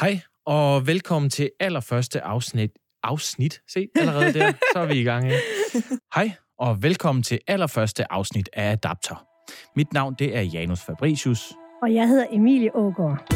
Hej, og velkommen til allerførste afsnit. Afsnit? Se, allerede der, så er vi i gang. Ikke? Hej, og velkommen til allerførste afsnit af Adapter. Mit navn, det er Janus Fabricius. Og jeg hedder Emilie Ågaard.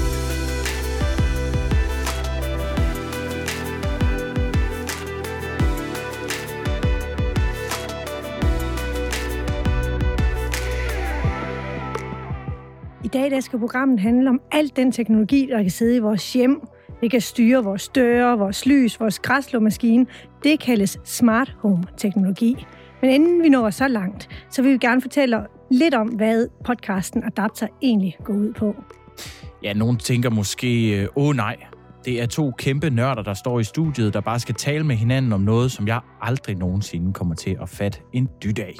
Dag der skal programmet handle om alt den teknologi, der kan sidde i vores hjem. Det kan styre vores døre, vores lys, vores græslåmaskine. Det kaldes smart home-teknologi. Men inden vi når så langt, så vil vi gerne fortælle lidt om, hvad podcasten Adapter egentlig går ud på. Ja, nogen tænker måske, øh, åh nej, det er to kæmpe nørder, der står i studiet, der bare skal tale med hinanden om noget, som jeg aldrig nogensinde kommer til at fatte en dyt af.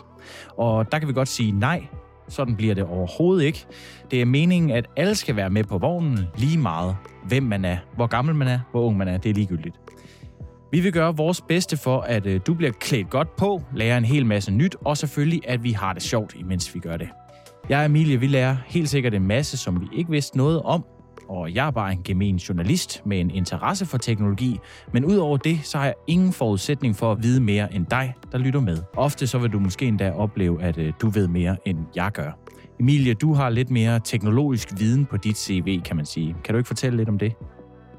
Og der kan vi godt sige nej, sådan bliver det overhovedet ikke. Det er meningen, at alle skal være med på vognen lige meget, hvem man er, hvor gammel man er, hvor ung man er, det er ligegyldigt. Vi vil gøre vores bedste for, at øh, du bliver klædt godt på, lærer en hel masse nyt, og selvfølgelig, at vi har det sjovt, imens vi gør det. Jeg og Emilie, vi lærer helt sikkert en masse, som vi ikke vidste noget om, og jeg er bare en gemen journalist med en interesse for teknologi, men udover det, så har jeg ingen forudsætning for at vide mere end dig, der lytter med. Ofte så vil du måske endda opleve, at øh, du ved mere, end jeg gør. Emilie, du har lidt mere teknologisk viden på dit CV, kan man sige. Kan du ikke fortælle lidt om det?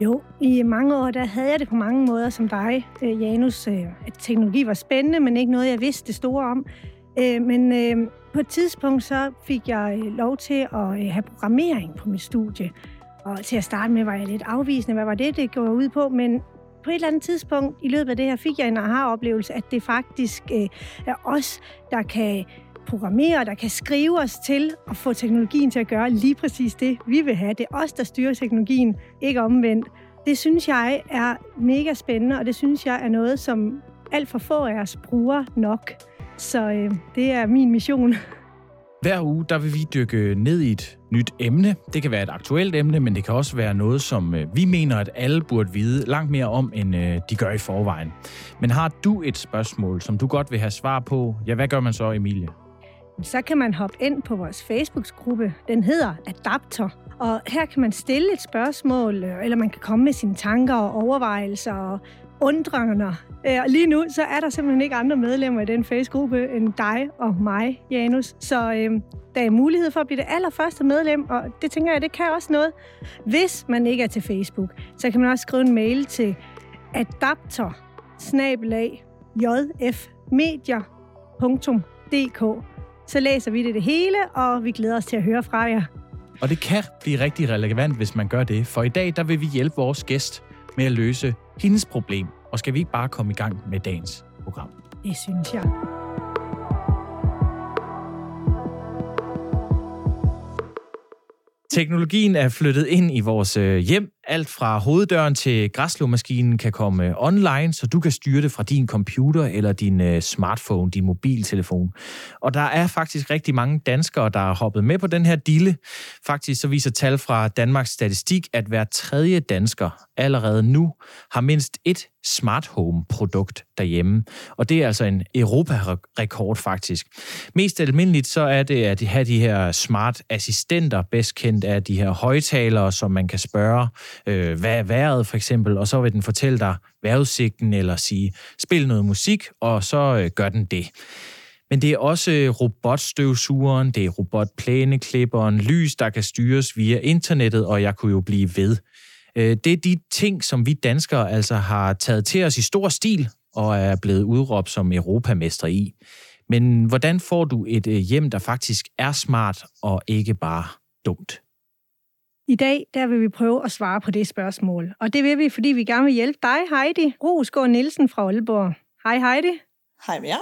Jo, i mange år der havde jeg det på mange måder som dig, øh, Janus. Øh, at teknologi var spændende, men ikke noget, jeg vidste det store om. Men på et tidspunkt så fik jeg lov til at have programmering på mit studie. Og til at starte med var jeg lidt afvisende, hvad var det, det går ud på, men på et eller andet tidspunkt i løbet af det her fik jeg en aha-oplevelse, at det faktisk øh, er os, der kan programmere, der kan skrive os til at få teknologien til at gøre lige præcis det, vi vil have. Det er os, der styrer teknologien, ikke omvendt. Det synes jeg er mega spændende, og det synes jeg er noget, som alt for få af os bruger nok. Så øh, det er min mission. Hver uge der vil vi dykke ned i et nyt emne. Det kan være et aktuelt emne, men det kan også være noget, som øh, vi mener, at alle burde vide langt mere om, end øh, de gør i forvejen. Men har du et spørgsmål, som du godt vil have svar på, ja, hvad gør man så, Emilie? Så kan man hoppe ind på vores Facebook-gruppe. Den hedder Adapter. Og her kan man stille et spørgsmål, øh, eller man kan komme med sine tanker og overvejelser og undrende. Øh, og lige nu, så er der simpelthen ikke andre medlemmer i den Facebook-gruppe end dig og mig, Janus. Så øh, der er mulighed for at blive det allerførste medlem, og det tænker jeg, det kan også noget. Hvis man ikke er til Facebook, så kan man også skrive en mail til adapter jfmedier.dk. Så læser vi det det hele, og vi glæder os til at høre fra jer. Og det kan blive rigtig relevant, hvis man gør det, for i dag der vil vi hjælpe vores gæst med at løse hendes problem. Og skal vi ikke bare komme i gang med dagens program? Det synes jeg. Teknologien er flyttet ind i vores øh, hjem. Alt fra hoveddøren til græslåmaskinen kan komme øh, online, så du kan styre det fra din computer eller din øh, smartphone, din mobiltelefon. Og der er faktisk rigtig mange danskere, der har hoppet med på den her dille. Faktisk så viser tal fra Danmarks Statistik, at hver tredje dansker allerede nu har mindst et smart home-produkt derhjemme. Og det er altså en Europa-rekord faktisk. Mest almindeligt så er det at have de her smart assistenter, bedst kendt af de her højtalere, som man kan spørge, øh, hvad er vejret for eksempel, og så vil den fortælle dig vejrudsigten eller sige, spil noget musik, og så øh, gør den det. Men det er også øh, robotstøvsugeren, det er robotplæneklipperen, lys, der kan styres via internettet, og jeg kunne jo blive ved. Øh, det er de ting, som vi danskere altså har taget til os i stor stil og er blevet udråbt som europamestre i. Men hvordan får du et øh, hjem, der faktisk er smart og ikke bare dumt? I dag der vil vi prøve at svare på det spørgsmål. Og det vil vi, fordi vi gerne vil hjælpe dig, Heidi Rosgaard Nielsen fra Aalborg. Hej Heidi. Hej med jer.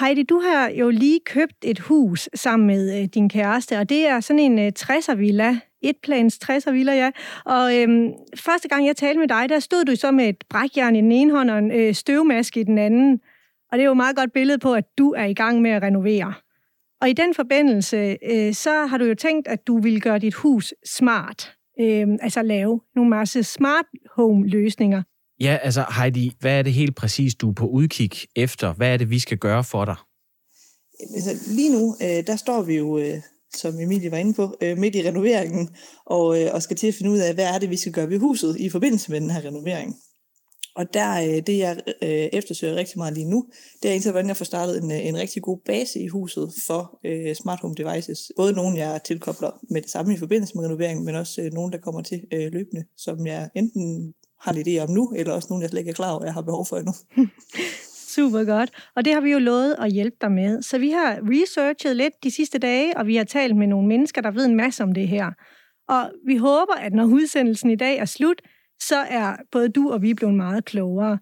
Heidi, du har jo lige købt et hus sammen med øh, din kæreste, og det er sådan en øh, 60'er-villa. Etplans 60'er-villa, ja. Og øhm, første gang jeg talte med dig, der stod du så med et brækjern i den ene hånd og en øh, støvmaske i den anden. Og det er jo et meget godt billede på, at du er i gang med at renovere. Og i den forbindelse, øh, så har du jo tænkt, at du vil gøre dit hus smart. Øh, altså lave nogle masse smart home løsninger. Ja, altså Heidi, hvad er det helt præcis, du er på udkig efter? Hvad er det, vi skal gøre for dig? Altså, lige nu, øh, der står vi jo øh, som Emilie var inde på, øh, midt i renoveringen, og, øh, og skal til at finde ud af, hvad er det, vi skal gøre ved huset i forbindelse med den her renovering. Og der, øh, det jeg øh, eftersøger rigtig meget lige nu, det er indtil, hvordan jeg får startet en, øh, en rigtig god base i huset for øh, smart home devices. Både nogle, jeg tilkobler med det samme i forbindelse med renoveringen, men også øh, nogle, der kommer til øh, løbende, som jeg enten har en idé om nu, eller også nogle, jeg slet ikke er klar over, jeg har behov for endnu. Super godt. Og det har vi jo lovet at hjælpe dig med. Så vi har researchet lidt de sidste dage, og vi har talt med nogle mennesker, der ved en masse om det her. Og vi håber, at når udsendelsen i dag er slut, så er både du og vi blevet meget klogere.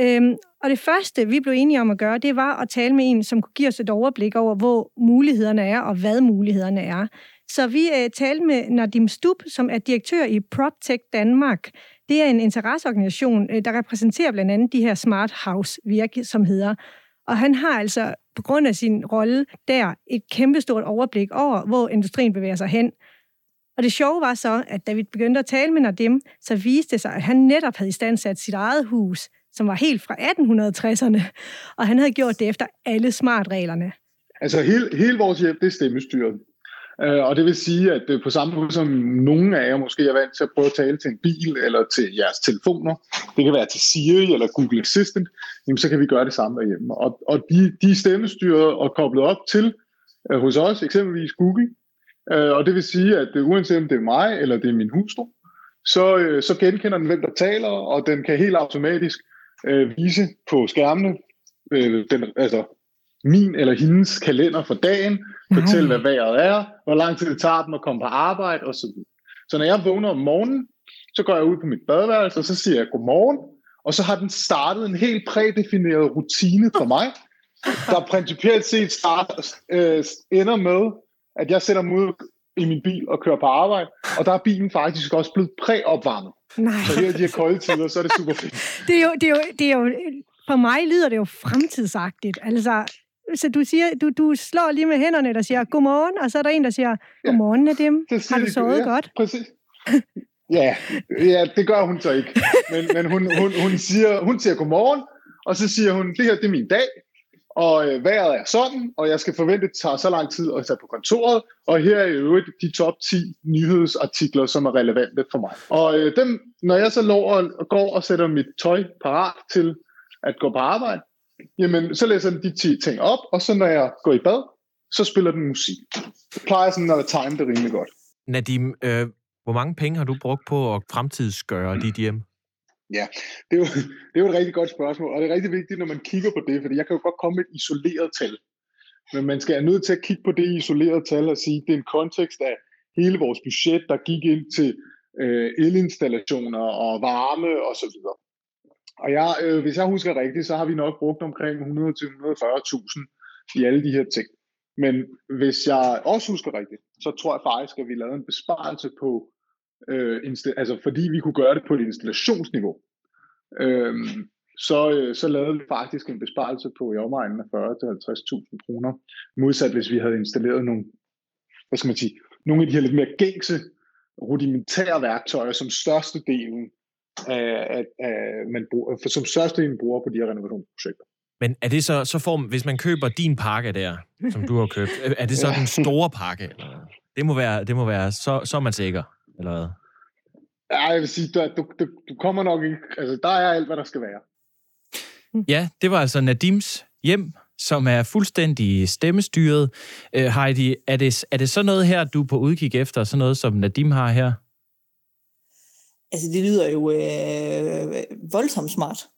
Øhm, og det første, vi blev enige om at gøre, det var at tale med en, som kunne give os et overblik over, hvor mulighederne er, og hvad mulighederne er. Så vi øh, talte med Nadim Stub, som er direktør i PropTech Danmark. Det er en interesseorganisation, øh, der repræsenterer blandt andet de her smart house virksomheder. Og han har altså på grund af sin rolle der et kæmpestort overblik over, hvor industrien bevæger sig hen. Og det sjove var så, at da vi begyndte at tale med Nadim, så viste det sig, at han netop havde istandsat sit eget hus, som var helt fra 1860'erne, og han havde gjort det efter alle smartreglerne. Altså hele, hele vores hjem, det er stemmestyret. Øh, og det vil sige, at øh, på samme måde som nogle af jer måske er vant til at prøve at tale til en bil eller til jeres telefoner, det kan være til Siri eller Google Assistant, jamen, så kan vi gøre det samme derhjemme. Og, og de, de stemmestyret og koblet op til øh, hos os, eksempelvis Google, Øh, og det vil sige, at uanset om det er mig eller det er min hustru, så, øh, så genkender den, hvem der taler, og den kan helt automatisk øh, vise på skærmene øh, den, altså, min eller hendes kalender for dagen, fortælle, hvad vejret er, hvor lang tid det tager dem at komme på arbejde osv. Så, så når jeg vågner om morgenen, så går jeg ud på mit badeværelse, og så siger jeg godmorgen, og så har den startet en helt prædefineret rutine for mig, der principielt set start, øh, ender med, at jeg sætter mig ud i min bil og kører på arbejde, og der er bilen faktisk også blevet præopvarmet. Nej. Så her de her kolde tider, så er det super fedt. det, er jo, det, er jo, det er jo, for mig lyder det jo fremtidsagtigt. Altså, så du, siger, du, du slår lige med hænderne, der siger godmorgen, og så er der en, der siger godmorgen, Nadim. Det Har du sovet ja, godt? Præcis. Ja, ja, det gør hun så ikke. Men, men hun, hun, hun, siger, hun siger godmorgen, og så siger hun, det her det er min dag, og øh, vejret er sådan, og jeg skal forvente, at det tager så lang tid at tage på kontoret, og her er i øvrigt de top 10 nyhedsartikler, som er relevante for mig. Og øh, dem, når jeg så lov og går og sætter mit tøj parat til at gå på arbejde, jamen så læser den de 10 ting op, og så når jeg går i bad, så spiller den musik. Det plejer sådan at time det rimelig godt. Nadim, øh, hvor mange penge har du brugt på at fremtidsgøre dit hjem? Ja, det er, jo, det er jo et rigtig godt spørgsmål, og det er rigtig vigtigt, når man kigger på det, fordi jeg kan jo godt komme med et isoleret tal. Men man skal er nødt til at kigge på det isolerede tal og sige, at det er en kontekst af hele vores budget, der gik ind til øh, elinstallationer og varme og så videre. Og jeg, øh, hvis jeg husker rigtigt, så har vi nok brugt omkring 100-140.000 i alle de her ting. Men hvis jeg også husker rigtigt, så tror jeg faktisk, at vi lavede en besparelse på øh, altså fordi vi kunne gøre det på et installationsniveau, øh, så, øh, så lavede vi faktisk en besparelse på i omegnen af 40-50.000 kroner, modsat hvis vi havde installeret nogle, hvad skal man sige, nogle af de her lidt mere gængse, rudimentære værktøjer, som størstedelen af, af, af man bruger, for som størstedelen bruger på de her renovationsprojekter. Men er det så, så får, hvis man køber din pakke der, som du har købt, er det så den store pakke? Det må være, det må være så, så er man sikker eller hvad? Ja, jeg vil sige, du, du, du, du kommer nok ikke... Altså, der er alt, hvad der skal være. Ja, det var altså Nadims hjem, som er fuldstændig stemmestyret. Uh, Heidi, er det, er det så noget her, du er på udkig efter, sådan noget, som Nadim har her? Altså, det lyder jo øh, voldsomt smart.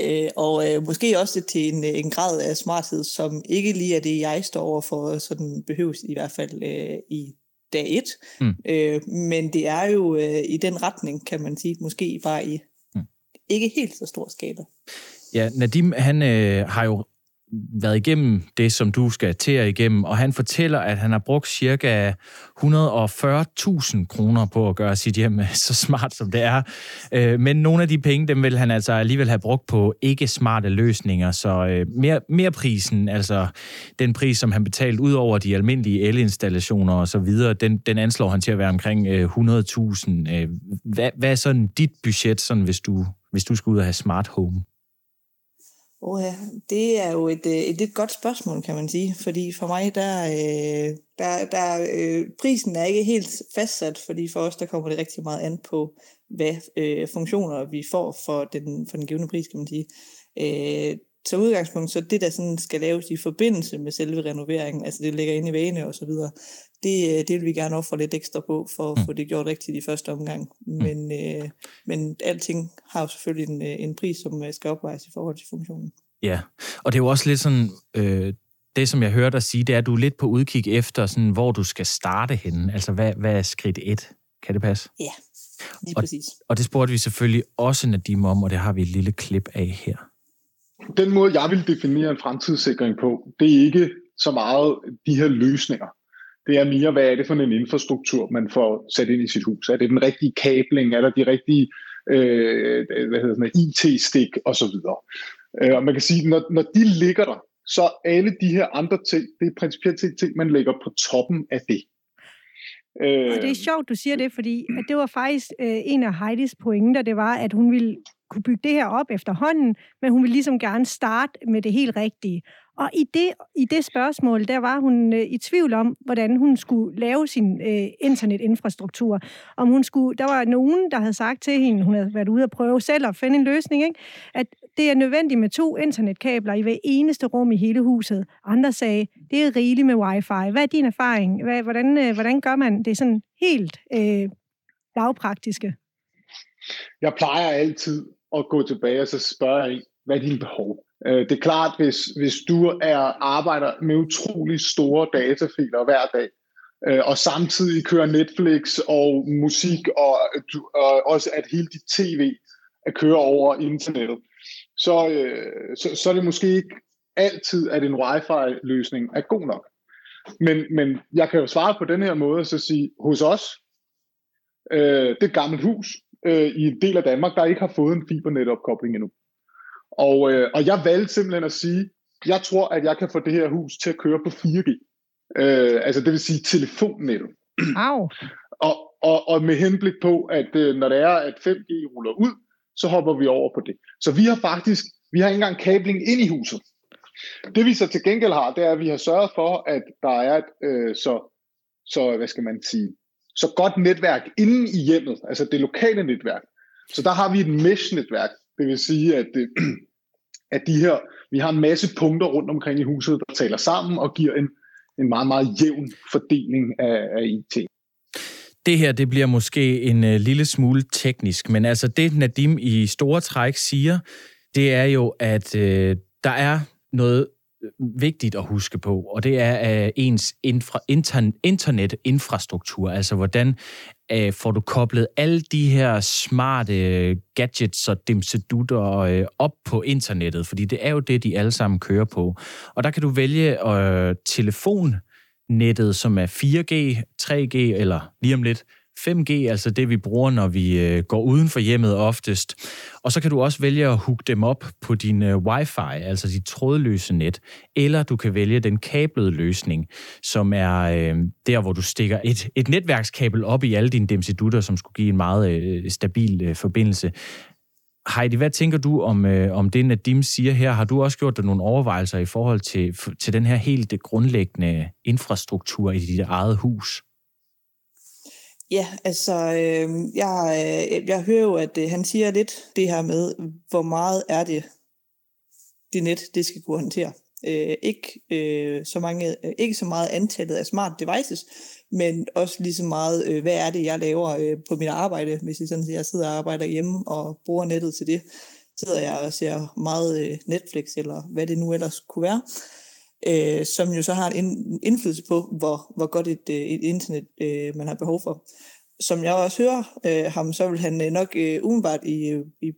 Øh, og øh, måske også til en, en grad af smarthed, som ikke lige er det, jeg står over for, sådan behøves i hvert fald øh, i dag et. Mm. Øh, men det er jo øh, i den retning, kan man sige, måske bare i mm. ikke helt så stor skala. Ja, Nadim, han øh, har jo været igennem det, som du skal til at igennem, og han fortæller, at han har brugt cirka 140.000 kroner på at gøre sit hjem øh, så smart, som det er. Øh, men nogle af de penge, dem vil han altså alligevel have brugt på ikke-smarte løsninger, så øh, mere, mere prisen, altså den pris, som han betalte ud over de almindelige elinstallationer og så videre, den, den anslår han til at være omkring 100.000. Hvad, hvad er sådan dit budget, sådan, hvis, du, hvis du skal ud og have smart home? Oh ja, det er jo et, øh, et lidt godt spørgsmål, kan man sige. Fordi for mig, der, øh, der, der øh, prisen er ikke helt fastsat, fordi for os, der kommer det rigtig meget an på, hvad øh, funktioner vi får for den, for den givende pris, kan man sige. Øh, så udgangspunkt, så det, der sådan skal laves i forbindelse med selve renoveringen, altså det ligger inde i vane og så videre, det, øh, det vil vi gerne ofre lidt ekstra på, for at mm. få det gjort rigtigt i første omgang. Mm. Men, øh, men alting har jo selvfølgelig en, øh, en pris, som øh, skal opvejes i forhold til funktionen. Ja, og det er jo også lidt sådan, øh, det som jeg hører dig sige, det er, at du er lidt på udkig efter, sådan, hvor du skal starte henne. Altså, hvad, hvad er skridt et? Kan det passe? Ja, lige og, præcis. Og det spurgte vi selvfølgelig også Nadim om, og det har vi et lille klip af her. Den måde, jeg vil definere en fremtidssikring på, det er ikke så meget de her løsninger. Det er mere, hvad er det for en infrastruktur, man får sat ind i sit hus? Er det den rigtige kabling? Er der de rigtige øh, hvad hedder sådan, IT-stik osv.? Øh, og man kan sige, når, når de ligger der, så alle de her andre ting, det er principielt set ting, man lægger på toppen af det. Øh, og det er sjovt, du siger det, fordi at det var faktisk øh, en af Heidis pointer, det var, at hun ville kunne bygge det her op efterhånden, men hun ville ligesom gerne starte med det helt rigtige. Og i det, i det spørgsmål, der var hun øh, i tvivl om, hvordan hun skulle lave sin øh, internetinfrastruktur. Om hun skulle, der var nogen, der havde sagt til hende, hun havde været ude og prøve selv at finde en løsning, ikke? at det er nødvendigt med to internetkabler i hver eneste rum i hele huset. Andre sagde, det er rigeligt med wifi. Hvad er din erfaring? Hvad, hvordan, øh, hvordan gør man det sådan helt øh, lavpraktiske? Jeg plejer altid at gå tilbage og så spørge hvad er dine behov? Øh, det er klart, hvis, hvis du er arbejder med utrolig store datafiler hver dag, øh, og samtidig kører Netflix og musik, og, og også at hele dit tv at kører over internettet, så, øh, så, så er det måske ikke altid, at en wifi-løsning er god nok. Men, men jeg kan jo svare på den her måde og så sige, hos os, øh, det er et gammelt hus øh, i en del af Danmark, der ikke har fået en fibernetopkobling endnu. Og, øh, og jeg valgte simpelthen at sige, jeg tror, at jeg kan få det her hus til at køre på 4G. Øh, altså det vil sige telefonnettet. Au. og, og, og med henblik på, at øh, når det er, at 5G ruller ud, så hopper vi over på det. Så vi har faktisk, vi har ikke engang kabling ind i huset. Det vi så til gengæld har, det er, at vi har sørget for, at der er et øh, så, så, hvad skal man sige, så godt netværk inde i hjemmet, altså det lokale netværk. Så der har vi et mesh-netværk, det vil sige, at, øh, at de her, vi har en masse punkter rundt omkring i huset, der taler sammen og giver en, en meget, meget jævn fordeling af, af IT. Det her, det bliver måske en øh, lille smule teknisk, men altså det Nadim i store træk siger, det er jo, at øh, der er noget øh, vigtigt at huske på, og det er uh, ens infra, intern, internetinfrastruktur, altså hvordan øh, får du koblet alle de her smarte øh, gadgets og dimsedutter øh, op på internettet, fordi det er jo det, de alle sammen kører på. Og der kan du vælge øh, telefonnettet, som er 4G, 3G eller lige om lidt 5G, altså det vi bruger, når vi øh, går uden for hjemmet oftest. Og så kan du også vælge at hook dem op på din øh, wifi, altså dit trådløse net, eller du kan vælge den kablede løsning, som er øh, der, hvor du stikker et, et netværkskabel op i alle dine demsidutter, som skulle give en meget øh, stabil øh, forbindelse. Heidi, hvad tænker du om, øh, om det, Nadim siger her? Har du også gjort dig nogle overvejelser i forhold til, til den her helt grundlæggende infrastruktur i dit eget hus? Ja, altså, øh, jeg, øh, jeg hører jo, at øh, han siger lidt det her med, hvor meget er det, det net, det skal kunne håndtere. Øh, ikke, øh, så mange, øh, ikke så meget antallet af smart devices, men også lige så meget, øh, hvad er det, jeg laver øh, på mit arbejde, hvis jeg, sådan, jeg sidder og arbejder hjemme og bruger nettet til det. Sidder jeg og ser meget øh, Netflix, eller hvad det nu ellers kunne være, øh, som jo så har en indflydelse på, hvor, hvor godt et, øh, et internet øh, man har behov for. Som jeg også hører øh, ham, så vil han øh, nok øh, umiddelbart i, i,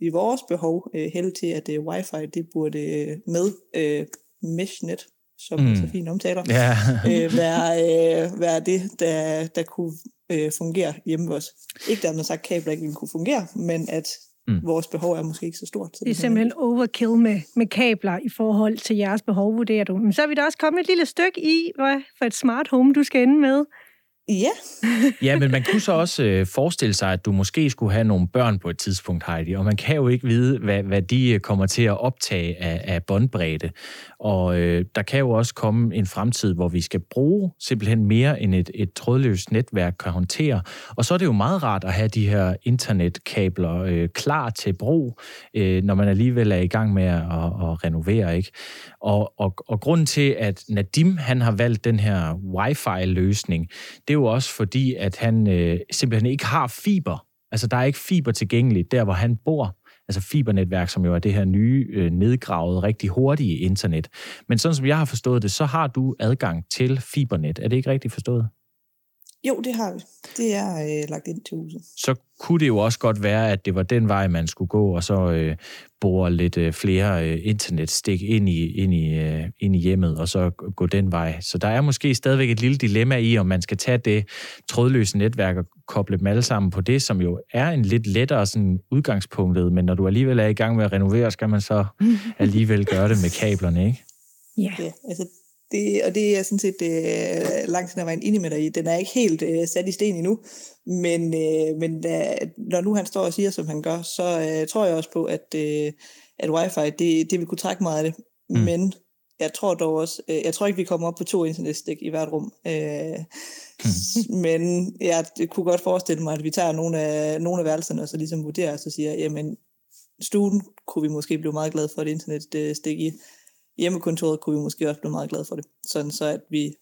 i vores behov øh, hælde til, at øh, wifi det burde øh, med øh, meshnet som mm. så fint omtaler, ja. øh, være, øh, være det, der, der kunne øh, fungere hjemme hos os. Ikke dermed sagt, at kabler ikke kunne fungere, men at mm. vores behov er måske ikke så stort. Så det er simpelthen overkill med, med kabler i forhold til jeres behov, vurderer du. Men så er vi da også kommet et lille stykke i, hvad for et smart home du skal ende med. Ja. ja, men man kunne så også øh, forestille sig, at du måske skulle have nogle børn på et tidspunkt, Heidi, og man kan jo ikke vide, hvad, hvad de øh, kommer til at optage af, af båndbredde. Og øh, der kan jo også komme en fremtid, hvor vi skal bruge simpelthen mere end et, et trådløst netværk kan håndtere. Og så er det jo meget rart at have de her internetkabler øh, klar til brug, øh, når man alligevel er i gang med at, at renovere. ikke. Og, og, og grunden til, at Nadim han har valgt den her wifi-løsning, det er jo også fordi, at han øh, simpelthen ikke har fiber. Altså, der er ikke fiber tilgængeligt der, hvor han bor altså fibernetværk, som jo er det her nye, øh, nedgravede, rigtig hurtige internet. Men sådan som jeg har forstået det, så har du adgang til fibernet. Er det ikke rigtigt forstået? Jo, det har vi. Det er øh, lagt ind til huset. Så kunne det jo også godt være, at det var den vej, man skulle gå, og så øh, bore lidt øh, flere øh, internetstik ind i, ind, i, øh, ind i hjemmet, og så gå den vej. Så der er måske stadigvæk et lille dilemma i, om man skal tage det trådløse netværk og koble dem alle sammen på det, som jo er en lidt lettere sådan, udgangspunktet, men når du alligevel er i gang med at renovere, skal man så alligevel gøre det med kablerne, ikke? Ja. ja altså det, og det er sådan set øh, langt siden jeg var enig med dig i. Den er ikke helt øh, sat i sten endnu, men, øh, men da, når nu han står og siger, som han gør, så øh, tror jeg også på, at, øh, at wifi, det, det vil kunne trække meget af det. Mm. Men jeg tror dog også, øh, jeg tror ikke, vi kommer op på to internetstik i hvert rum. Øh, mm. Men jeg kunne godt forestille mig, at vi tager nogle af, nogle af værelserne, og så ligesom vurderer og så siger, jamen, stuen kunne vi måske blive meget glade for et internetstik i hjemmekontoret kunne vi måske også blive meget glade for det. Sådan så, at vi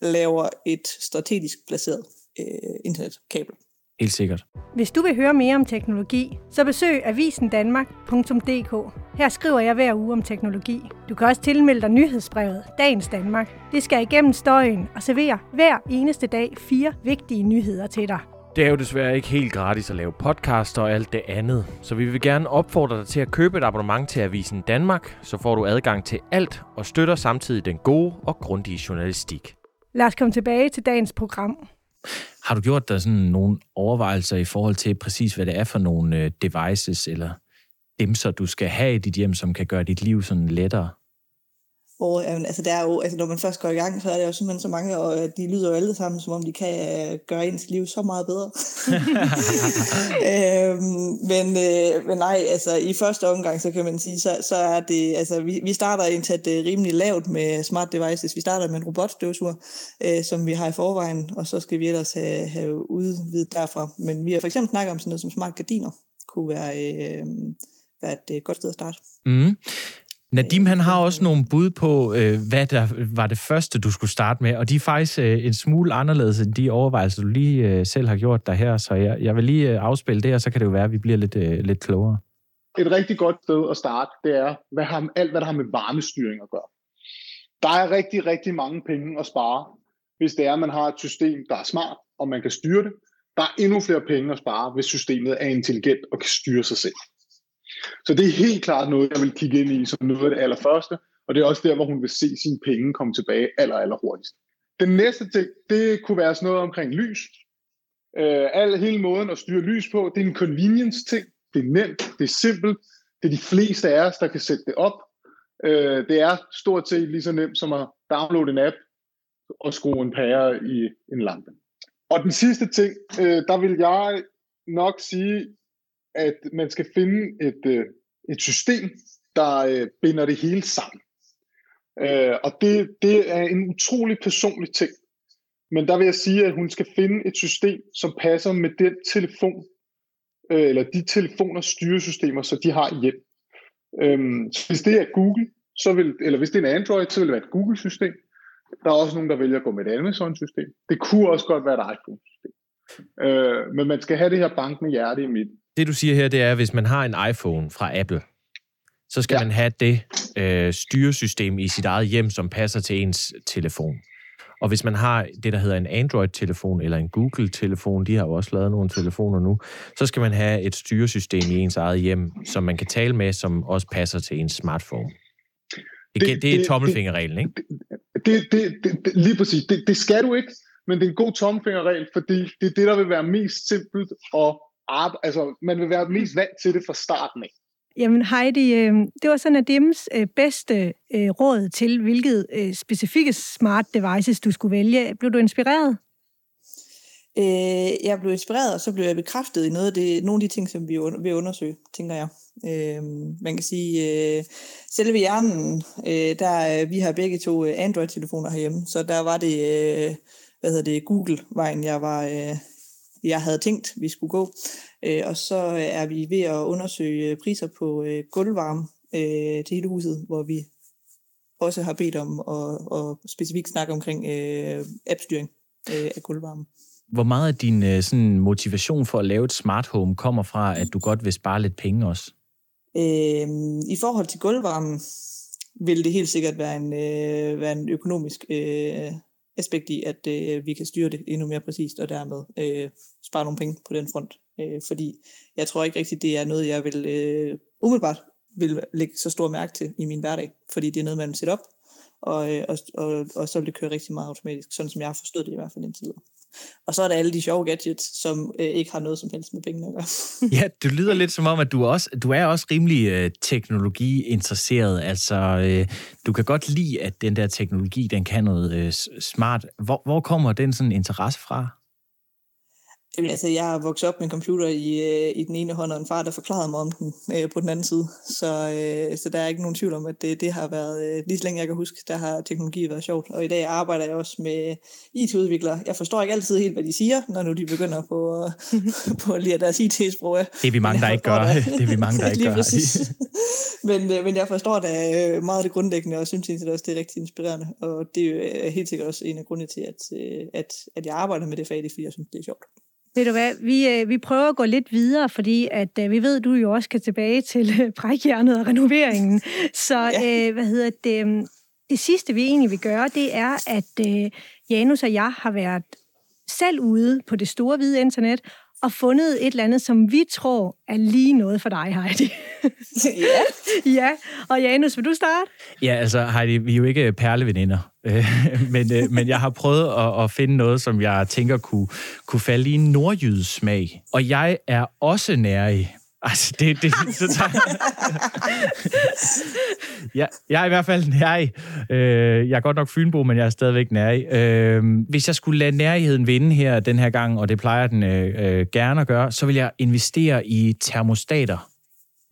laver et strategisk placeret øh, internetkabel. Helt sikkert. Hvis du vil høre mere om teknologi, så besøg avisendanmark.dk. Her skriver jeg hver uge om teknologi. Du kan også tilmelde dig nyhedsbrevet Dagens Danmark. Det skal igennem støjen og servere hver eneste dag fire vigtige nyheder til dig. Det er jo desværre ikke helt gratis at lave podcast og alt det andet, så vi vil gerne opfordre dig til at købe et abonnement til Avisen Danmark, så får du adgang til alt og støtter samtidig den gode og grundige journalistik. Lad os komme tilbage til dagens program. Har du gjort dig sådan nogle overvejelser i forhold til præcis, hvad det er for nogle øh, devices eller dimser, du skal have i dit hjem, som kan gøre dit liv sådan lettere? Og jamen, altså, der er jo, altså, når man først går i gang, så er der jo simpelthen så mange, og øh, de lyder jo alle sammen, som om de kan uh, gøre ens liv så meget bedre. øhm, men, øh, men nej, altså i første omgang, så kan man sige, så, så er det, altså vi, vi starter indtil det rimelig lavt med smart devices. Vi starter med en robotstøvsuger, øh, som vi har i forvejen, og så skal vi ellers have, have udvidet derfra. Men vi har for eksempel snakket om sådan noget som smart gardiner, kunne være, øh, være et øh, godt sted at starte. Mm. Nadim, han har også nogle bud på, øh, hvad der var det første, du skulle starte med, og de er faktisk øh, en smule anderledes end de overvejelser, du lige øh, selv har gjort der her, så jeg, jeg vil lige øh, afspille det, og så kan det jo være, at vi bliver lidt, øh, lidt klogere. Et rigtig godt sted at starte, det er hvad har, alt, hvad der har med varmestyring at gøre. Der er rigtig, rigtig mange penge at spare, hvis det er, at man har et system, der er smart, og man kan styre det. Der er endnu flere penge at spare, hvis systemet er intelligent og kan styre sig selv. Så det er helt klart noget, jeg vil kigge ind i som noget af det allerførste, og det er også der, hvor hun vil se sine penge komme tilbage aller, aller hurtigst. Den næste ting, det kunne være sådan noget omkring lys. Øh, al, hele måden at styre lys på, det er en convenience ting. Det er nemt, det er simpelt. Det er de fleste af os, der kan sætte det op. Øh, det er stort set lige så nemt som at downloade en app og skrue en pære i en lampe. Og den sidste ting, øh, der vil jeg nok sige, at man skal finde et, øh, et system, der øh, binder det hele sammen. Øh, og det, det er en utrolig personlig ting. Men der vil jeg sige, at hun skal finde et system, som passer med den telefon, eller de telefoner styresystemer, så de har hjem. Øhm, så hvis det er Google, så vil, eller hvis det er en Android, så vil det være et Google-system. Der er også nogen, der vælger at gå med et Amazon-system. Det kunne også godt være et iPhone-system. Øh, men man skal have det her bankende hjerte i midten. Det du siger her, det er, at hvis man har en iPhone fra Apple, så skal ja. man have det øh, styresystem i sit eget hjem, som passer til ens telefon. Og hvis man har det, der hedder en Android-telefon eller en Google-telefon, de har jo også lavet nogle telefoner nu, så skal man have et styresystem i ens eget hjem, som man kan tale med, som også passer til ens smartphone. Det, det, det er tommelfingerreglen, ikke? Det, det, det, det, lige præcis. Det, det skal du ikke, men det er en god tommelfingerregel, fordi det er det, der vil være mest simpelt og arbejde, altså man vil være mest vant til det fra starten af. Jamen Heidi, øh, det var sådan at Dims øh, bedste øh, råd til, hvilket specifikke smart devices du skulle vælge. Blev du inspireret? Øh, jeg blev inspireret, og så blev jeg bekræftet i noget af det, nogle af de ting, som vi vil undersøge, tænker jeg. Øh, man kan sige, øh, selve hjernen, øh, der, vi har begge to Android-telefoner herhjemme, så der var det, øh, hvad hedder det, Google-vejen, jeg var... Øh, jeg havde tænkt, vi skulle gå. Øh, og så er vi ved at undersøge priser på øh, gulvvarme øh, til hele huset, hvor vi også har bedt om at, at specifikt snakke omkring øh, appstyring øh, af gulvvarme. Hvor meget af din øh, sådan, motivation for at lave et smart home kommer fra, at du godt vil spare lidt penge også? Øh, I forhold til gulvvarmen vil det helt sikkert være en, øh, være en økonomisk øh, aspekt i, at øh, vi kan styre det endnu mere præcist, og dermed øh, spare nogle penge på den front. Øh, fordi jeg tror ikke rigtigt, det er noget, jeg vil øh, umiddelbart vil lægge så stor mærke til i min hverdag, fordi det er noget, man sætter op, og, øh, og, og, og så vil det køre rigtig meget automatisk, sådan som jeg har forstået det i hvert fald indtil videre. Og så er der alle de sjove gadgets, som øh, ikke har noget som helst med pengene at gøre. ja, du lyder lidt som om, at du, også, du er også rimelig øh, teknologi-interesseret. Altså, øh, du kan godt lide, at den der teknologi, den kan noget øh, smart. Hvor, hvor kommer den sådan interesse fra? Jamen, altså, jeg har vokset op med en computer i, øh, i den ene hånd, og en far, der forklarede mig om den øh, på den anden side. Så, øh, så der er ikke nogen tvivl om, at det, det har været, øh, lige så længe jeg kan huske, der har teknologi været sjovt. Og i dag arbejder jeg også med IT-udviklere. Jeg forstår ikke altid helt, hvad de siger, når nu de begynder på, på at lære deres IT-sprog. Det er vi mange, der ikke gør. Det, det er vi mange, der ikke gør. men, øh, men jeg forstår da øh, meget af det grundlæggende, og synes egentlig også, det er rigtig inspirerende. Og det er helt sikkert også en af grundene til, at, at, at jeg arbejder med det fag, fordi jeg synes, det er sjovt. Ved du hvad, vi, øh, vi prøver at gå lidt videre, fordi at, øh, vi ved, at du jo også skal tilbage til øh, brækjernet og renoveringen. Så ja. øh, hvad hedder det, øhm, det sidste, vi egentlig vil gøre, det er, at øh, Janus og jeg har været selv ude på det store hvide internet og fundet et eller andet, som vi tror er lige noget for dig, Heidi. ja. ja, og Janus, vil du starte? Ja, altså Heidi, vi er jo ikke perleveninder, men, øh, men jeg har prøvet at, at finde noget, som jeg tænker kunne, kunne falde i en nordjydes smag. Og jeg er også nærig. Altså, det, det, så tager... ja, jeg er i hvert fald nærig. Øh, jeg er godt nok fynbo, men jeg er stadigvæk nærig. Øh, hvis jeg skulle lade nærigheden vinde her den her gang, og det plejer den øh, øh gerne at gøre, så vil jeg investere i termostater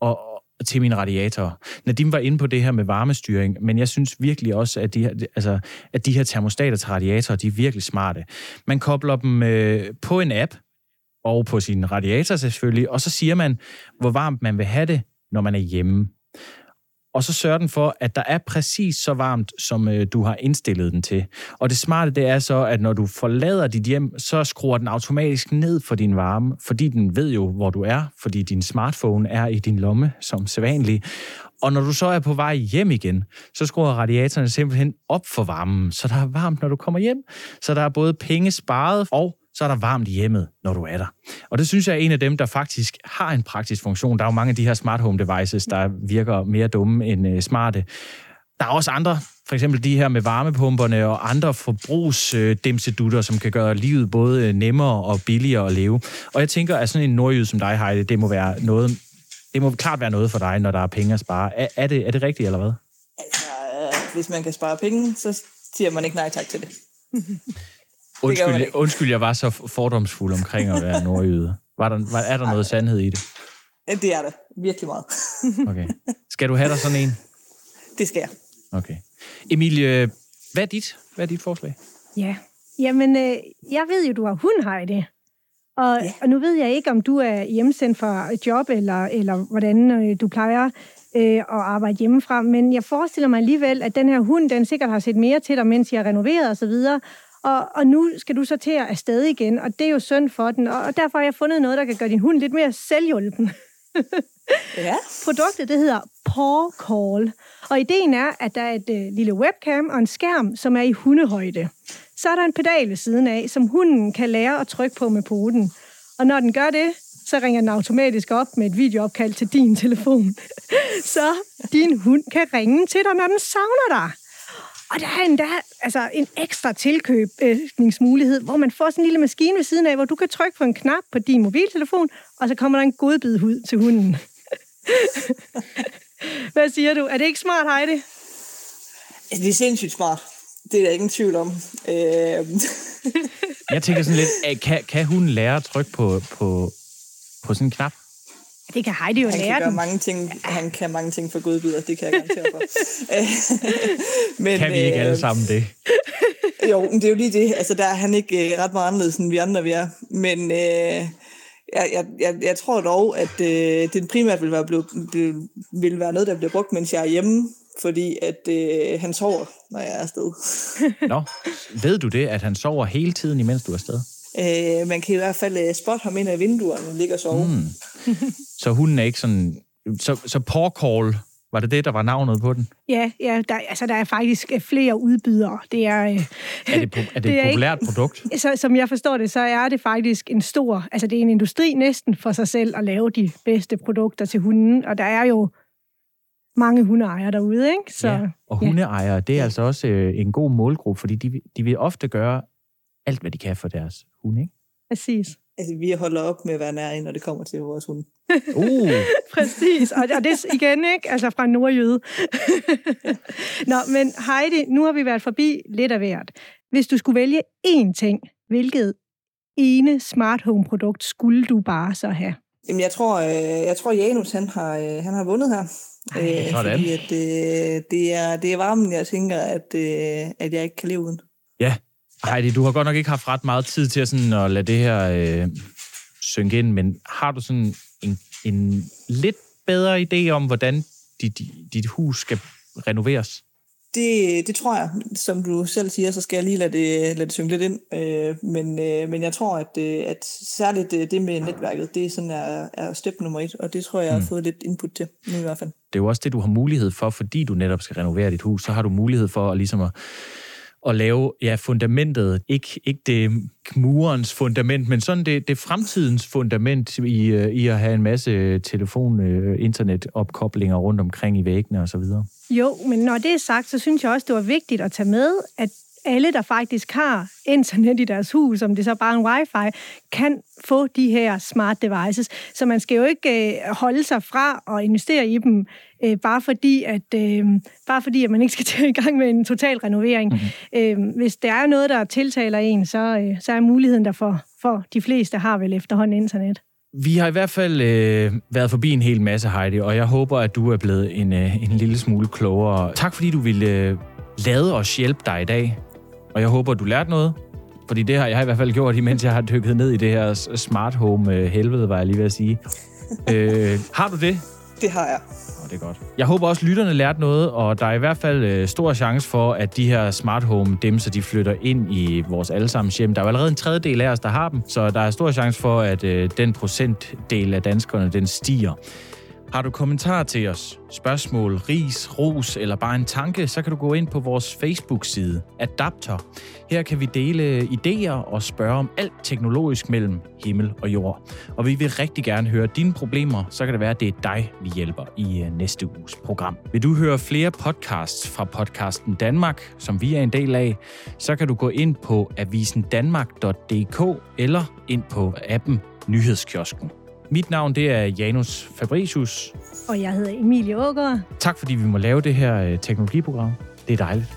og, til mine radiatorer. Nadim var inde på det her med varmestyring, men jeg synes virkelig også, at de her, altså, at de her termostater til radiatorer, de er virkelig smarte. Man kobler dem øh, på en app, og på sin radiator selvfølgelig, og så siger man, hvor varmt man vil have det, når man er hjemme. Og så sørger den for, at der er præcis så varmt, som øh, du har indstillet den til. Og det smarte, det er så, at når du forlader dit hjem, så skruer den automatisk ned for din varme, fordi den ved jo, hvor du er, fordi din smartphone er i din lomme, som sædvanligt. Og når du så er på vej hjem igen, så skruer radiatorerne simpelthen op for varmen, så der er varmt, når du kommer hjem. Så der er både penge sparet og så er der varmt i hjemmet, når du er der. Og det synes jeg er en af dem, der faktisk har en praktisk funktion. Der er jo mange af de her smart home devices, der virker mere dumme end uh, smarte. Der er også andre, for eksempel de her med varmepumperne og andre forbrugsdimsedutter, som kan gøre livet både nemmere og billigere at leve. Og jeg tænker, at sådan en nordjyd som dig, Heidi, det må være noget, det må klart være noget for dig, når der er penge at spare. Er, er, det, er det rigtigt, eller hvad? Altså, hvis man kan spare penge, så siger man ikke nej tak til det. Undskyld, undskyld, jeg var så fordomsfuld omkring at være nordjyde. Var der, var, er der noget sandhed i det? Det er det. Virkelig meget. okay. Skal du have dig sådan en? Det skal jeg. Okay. Emilie, hvad er dit, hvad er dit forslag? Ja, jamen, øh, jeg ved jo, du har hund, Heidi. Og, ja. og nu ved jeg ikke, om du er hjemsendt for et job, eller, eller hvordan øh, du plejer øh, at arbejde hjemmefra, men jeg forestiller mig alligevel, at den her hund, den sikkert har set mere til dig, mens jeg har renoveret osv., og, og nu skal du så til at afsted igen, og det er jo synd for den. Og, og derfor har jeg fundet noget, der kan gøre din hund lidt mere selvhjulpen. ja. Produktet, det hedder Paw Call. Og ideen er, at der er et øh, lille webcam og en skærm, som er i hundehøjde. Så er der en pedal ved siden af, som hunden kan lære at trykke på med poten. Og når den gør det, så ringer den automatisk op med et videoopkald til din telefon. så din hund kan ringe til dig, når den savner dig. Og der er endda altså, en ekstra tilkøbningsmulighed, hvor man får sådan en lille maskine ved siden af, hvor du kan trykke på en knap på din mobiltelefon, og så kommer der en godbid hud til hunden. Hvad siger du? Er det ikke smart, Heidi? Det er sindssygt smart. Det er der ingen tvivl om. Øh, Jeg tænker sådan lidt, kan, kan hun lære at trykke på, på, på sådan en knap? Det kan Heidi jo han lære kan gøre mange ting, han kan mange ting for godbidder, det kan jeg garantere for. Men, Kan vi ikke øh, alle sammen det? Jo, men det er jo lige det. Altså, der er han ikke øh, ret meget anderledes, end vi andre vi er. Men øh, jeg, jeg, jeg, jeg tror dog, at øh, det primært vil være, blevet, vil, vil være noget, der bliver brugt, mens jeg er hjemme, fordi at øh, han sover, når jeg er afsted. Nå, ved du det, at han sover hele tiden, imens du er afsted? Øh, man kan i hvert fald øh, spotte ham ind ad vinduerne og ligge og. Mm. Så hunden er ikke sådan... Så, så Call, var det det, der var navnet på den? Ja, ja der, altså, der er faktisk øh, flere udbydere. Det er, øh, Er det, er det, Det et populært produkt? så, som jeg forstår det, så er det faktisk en stor, altså det er en industri næsten for sig selv at lave de bedste produkter til hunden, og der er jo mange hundeejere derude, ikke? Så, ja. Og hundeejere, det er altså også øh, en god målgruppe, fordi de, de vil ofte gøre alt, hvad de kan for deres hund, ikke? Præcis. Altså, vi holder op med at være nær, når det kommer til vores hund. Uh, Præcis, og, og det er igen, ikke? Altså fra nordjyde. Nå, men Heidi, nu har vi været forbi lidt af hvert. Hvis du skulle vælge én ting, hvilket ene smart home produkt skulle du bare så have? Jamen, jeg tror, øh, jeg tror Janus, han har, øh, han har vundet her. Øh, sådan. fordi at, øh, det, er, det er varmen, jeg tænker, at, øh, at jeg ikke kan leve uden. ja. Heidi, du har godt nok ikke haft ret meget tid til at, sådan, at lade det her øh, synke ind, men har du sådan en, en lidt bedre idé om, hvordan dit, dit hus skal renoveres? Det, det tror jeg, som du selv siger, så skal jeg lige lade det, lade det synge lidt ind. Øh, men, øh, men jeg tror, at, øh, at særligt øh, det med netværket, det er, sådan er, er step nummer et, og det tror jeg, jeg har fået lidt input til nu i hvert fald. det er jo også det, du har mulighed for, fordi du netop skal renovere dit hus, så har du mulighed for at, ligesom at, at lave ja, fundamentet, ikke, ikke det murens fundament, men sådan det, det fremtidens fundament i, øh, i at have en masse telefon-internetopkoblinger øh, rundt omkring i væggene osv. Jo, men når det er sagt, så synes jeg også, det var vigtigt at tage med, at alle, der faktisk har internet i deres hus, om det så bare er en wifi, kan få de her smart devices. Så man skal jo ikke øh, holde sig fra at investere i dem, øh, bare, fordi, at, øh, bare fordi, at man ikke skal til i gang med en total renovering. Mm-hmm. Øh, hvis der er noget, der tiltaler en, så, øh, så er muligheden der for, for de fleste har vel efterhånden internet. Vi har i hvert fald øh, været forbi en hel masse, Heidi, og jeg håber, at du er blevet en, øh, en lille smule klogere. Tak fordi du ville øh, lade os hjælpe dig i dag, og jeg håber, at du lærte noget. Fordi det har jeg i hvert fald gjort, imens jeg har dykket ned i det her smart home øh, helvede, var jeg lige ved at sige. øh, har du det? Det har jeg. Oh, det er godt. Jeg håber også, lytterne lærte noget, og der er i hvert fald øh, stor chance for, at de her smart home dimser, de flytter ind i vores allesammens hjem. Der er jo allerede en tredjedel af os, der har dem, så der er stor chance for, at øh, den procentdel af danskerne, den stiger. Har du kommentarer til os, spørgsmål, ris, ros eller bare en tanke, så kan du gå ind på vores Facebook-side, Adapter. Her kan vi dele idéer og spørge om alt teknologisk mellem himmel og jord. Og vi vil rigtig gerne høre dine problemer, så kan det være, at det er dig, vi hjælper i øh, næste uges program. Vil du høre flere podcasts fra podcasten Danmark, som vi er en del af, så kan du gå ind på avisendanmark.dk eller ind på appen Nyhedskiosken. Mit navn det er Janus Fabricius. Og jeg hedder Emilie Ågaard. Tak fordi vi må lave det her øh, teknologiprogram. Det er dejligt.